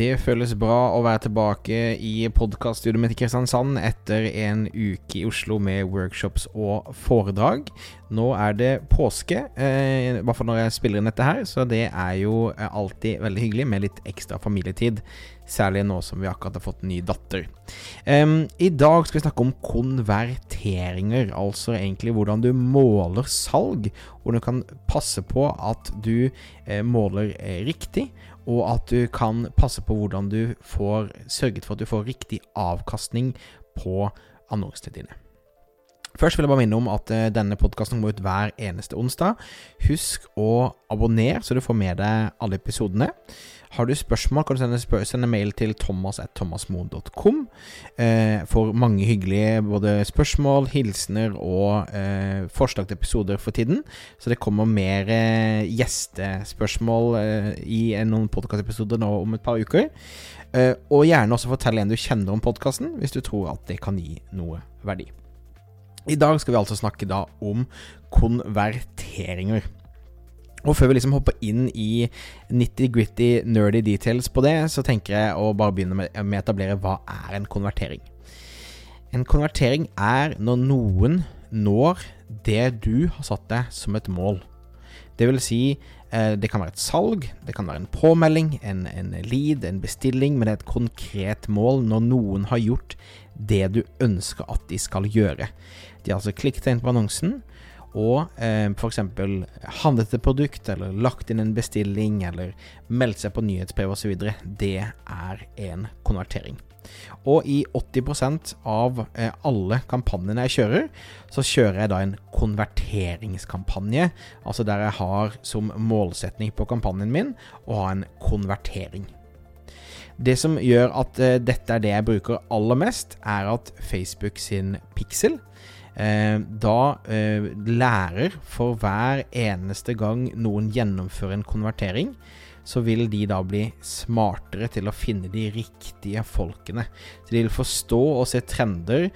Det føles bra å være tilbake i podkaststudioet mitt i Kristiansand etter en uke i Oslo med workshops og foredrag. Nå er det påske, eh, i hvert fall når jeg spiller inn dette her, så det er jo alltid veldig hyggelig med litt ekstra familietid. Særlig nå som vi akkurat har fått ny datter. Um, I dag skal vi snakke om konverteringer, altså egentlig hvordan du måler salg. Hvordan du kan passe på at du eh, måler eh, riktig og at du kan passe på hvordan du får sørget for at du får riktig avkastning på annonsene dine. Først vil jeg bare minne om at uh, denne podkasten går ut hver eneste onsdag. Husk å abonnere, så du får med deg alle episodene. Har du spørsmål, kan du sende, spør sende mail til thomas.thomasmoen.com eh, for mange hyggelige både spørsmål, hilsener og eh, forslag til episoder for tiden. Så det kommer mer eh, gjestespørsmål eh, i noen podkastepisoder nå om et par uker. Eh, og gjerne også fortell en du kjenner om podkasten, hvis du tror at det kan gi noe verdi. I dag skal vi altså snakke da om konverteringer. Og før vi liksom hopper inn i nitty-gritty, nerdy details på det, så tenker jeg å bare begynne med å etablere hva er en konvertering. En konvertering er når noen når det du har satt deg som et mål. Det vil si, eh, det kan være et salg, det kan være en påmelding, en, en lead, en bestilling, men det er et konkret mål når noen har gjort det du ønsker at de skal gjøre. De har altså klikket inn på annonsen, og eh, f.eks. handlet et produkt, eller lagt inn en bestilling, eller meldt seg på nyhetsbrev osv., det er en konvertering. Og i 80 av eh, alle kampanjene jeg kjører, så kjører jeg da en konverteringskampanje. Altså der jeg har som målsetning på kampanjen min å ha en konvertering. Det som gjør at uh, dette er det jeg bruker aller mest, er at Facebook sin pixel Eh, da eh, lærer for hver eneste gang noen gjennomfører en konvertering, så vil de da bli smartere til å finne de riktige folkene. Så de vil forstå og se trender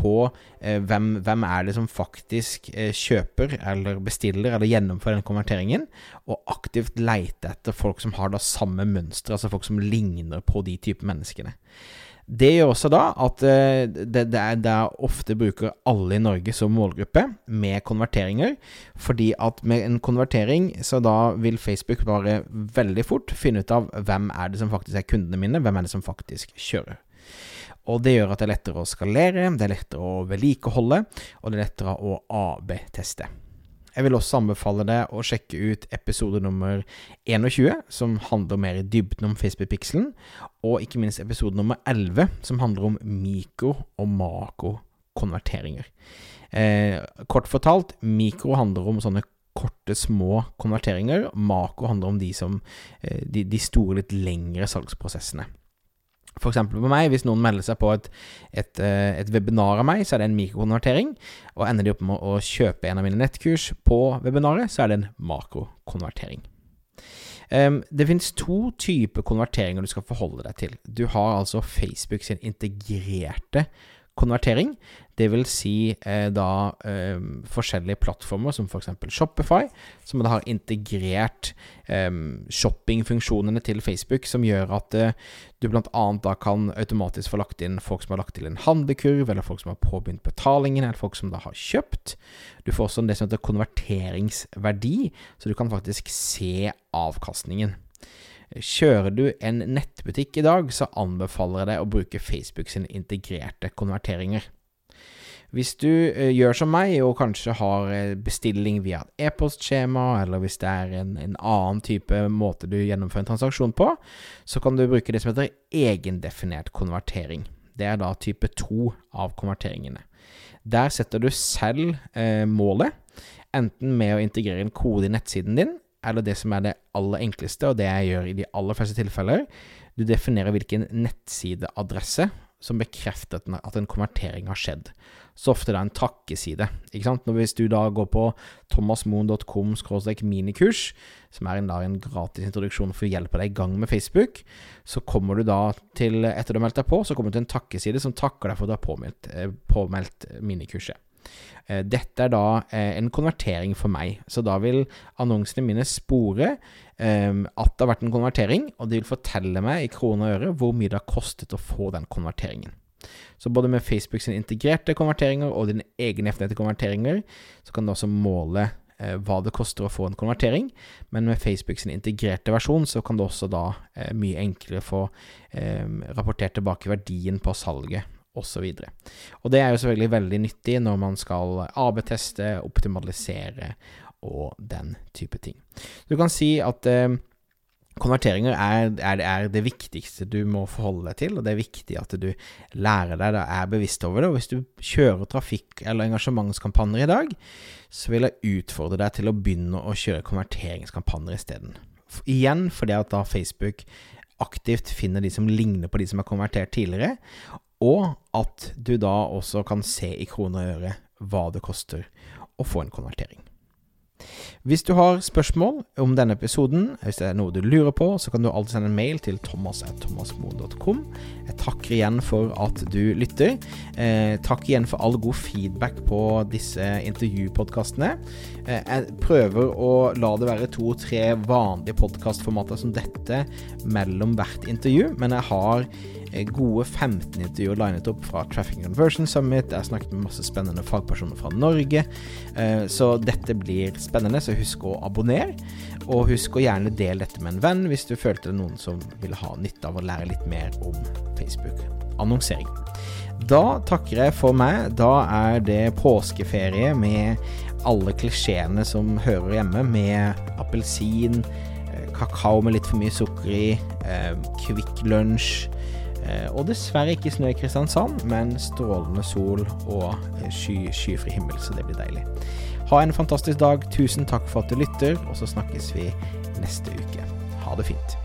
på eh, hvem, hvem, er det som faktisk eh, kjøper eller bestiller eller gjennomfører den konverteringen, og aktivt leite etter folk som har da samme mønster, altså folk som ligner på de type menneskene. Det gjør også da at eh, det, det, er, det ofte bruker alle i Norge som målgruppe med konverteringer. Fordi at med en konvertering, så da vil Facebook bare veldig fort finne ut av hvem er det som faktisk er kundene mine, hvem er det som faktisk kjører. Og det gjør at det er lettere å skalere, det er lettere å vedlikeholde, og det er lettere å AB-teste. Jeg vil også anbefale deg å sjekke ut episode nummer 21, som handler mer i dybden om Facebook-pikselen, og ikke minst episode nummer 11, som handler om mikro- og makrokonverteringer. Eh, kort fortalt, mikro handler om sånne korte, små konverteringer. Makro handler om de, som, eh, de, de store, litt lengre salgsprosessene. F.eks. på meg, hvis noen melder seg på et, et, eh, et, webinar av meg, så er det en mikrokonvertering. Og ender de opp med å kjøpe en av mine nettkurs på webinaret, så er det en makrokonvertering. Um, det finnes to typer konverteringer du skal forholde deg til. Du har altså Facebook sin integrerte konvertering. Det vil si eh, da eh, forskjellige plattformer som f.eks. Shopify, som da har integrert eh, shoppingfunksjonene til Facebook, som gjør at eh, du bl.a. da kan automatisk få lagt inn folk som har lagt til en handlekurv, eller folk som har påbegynt betalingen, eller folk som da har kjøpt. Du får også det som heter konverteringsverdi, så du kan faktisk se avkastningen. Kjører du en nettbutikk i dag, så anbefaler jeg deg å bruke Facebook sine integrerte konverteringer. Hvis du eh, gjør som meg og kanskje har eh, bestilling via et e-postskjema, eller hvis det er en, en, annen type måte du gjennomfører en transaksjon på, så kan du bruke det som heter egendefinert konvertering. Det er da type to av konverteringene. Der setter du selv eh, målet, enten med å integrere en kode i nettsiden din, eller det som er det aller enkleste, og det jeg gjør i de aller fleste tilfeller, du definerer hvilken nettsideadresse som bekrefter at en konvertering har skjedd. Så ofte det er en takkeside. ikke sant? Når hvis du da går på thomasmoen.com minikurs, som er en, da, en gratis introduksjon for å hjelpe deg i gang med Facebook, så kommer du da til, etter du har meldt deg på, så kommer du til en takkeside som takker deg for at du har påmeldt, eh, påmeldt minikurset. Eh, dette er da eh, en konvertering for meg, så da vil annonsene mine spore um, at det har vært en konvertering, og de vil fortelle meg i kroner og øre hvor mye det har kostet å få den konverteringen. Så både med Facebooks integrerte konverteringer og dine egne egenheftige konverteringer, så kan du også måle eh, hva det koster å få en konvertering. Men med Facebooks integrerte versjon, så kan du også da eh, mye enklere få eh, rapportert tilbake verdien på salget osv. Og, det er jo selvfølgelig veldig nyttig når man skal AB-teste, optimalisere og den type ting. Du kan si at eh, konverteringer er, er, er, det viktigste du må forholde deg til, og det er viktig at du lærer deg det, er bevisst over det. Og hvis du kjører trafikk- eller engasjementskampanjer i dag, så vil jeg utfordre deg til å begynne å kjøre konverteringskampanjer isteden. Igjen fordi at da Facebook aktivt finner de som ligner på de som har konvertert tidligere, og at du da også kan se i kroner og øre hva det koster å få en konvertering. Hvis du har spørsmål om denne episoden, hvis det er noe du lurer på, så kan du alltid sende en mail til thomas.thomasmoen.com. Jeg takker igjen for at du lytter. Eh, takk igjen for all god feedback på disse intervjupodkastene. Eh, jeg prøver å la det være to-tre vanlige podkastformater som dette mellom hvert intervju, men jeg har gode 15 intervjuer linet opp fra Traffic Conversion Summit. Jeg har snakket med masse spennende fagpersoner fra Norge. Eh, så dette blir spennende, så husk å abonnere. Og husk å gjerne dele dette med en venn hvis du følte det er noen som ville ha nytte av å lære litt mer om Facebook-annonsering. Da takker jeg for meg. Da er det påskeferie med alle klisjeene som hører hjemme, med appelsin, eh, kakao med litt for mye sukker i, Kvikk Lunsj Eh, og dessverre ikke snø i Kristiansand, men strålende sol og eh, sky, skyfri himmel, så det blir deilig. Ha en fantastisk dag. Tusen takk for at du lytter, og så snakkes vi neste uke. Ha det fint.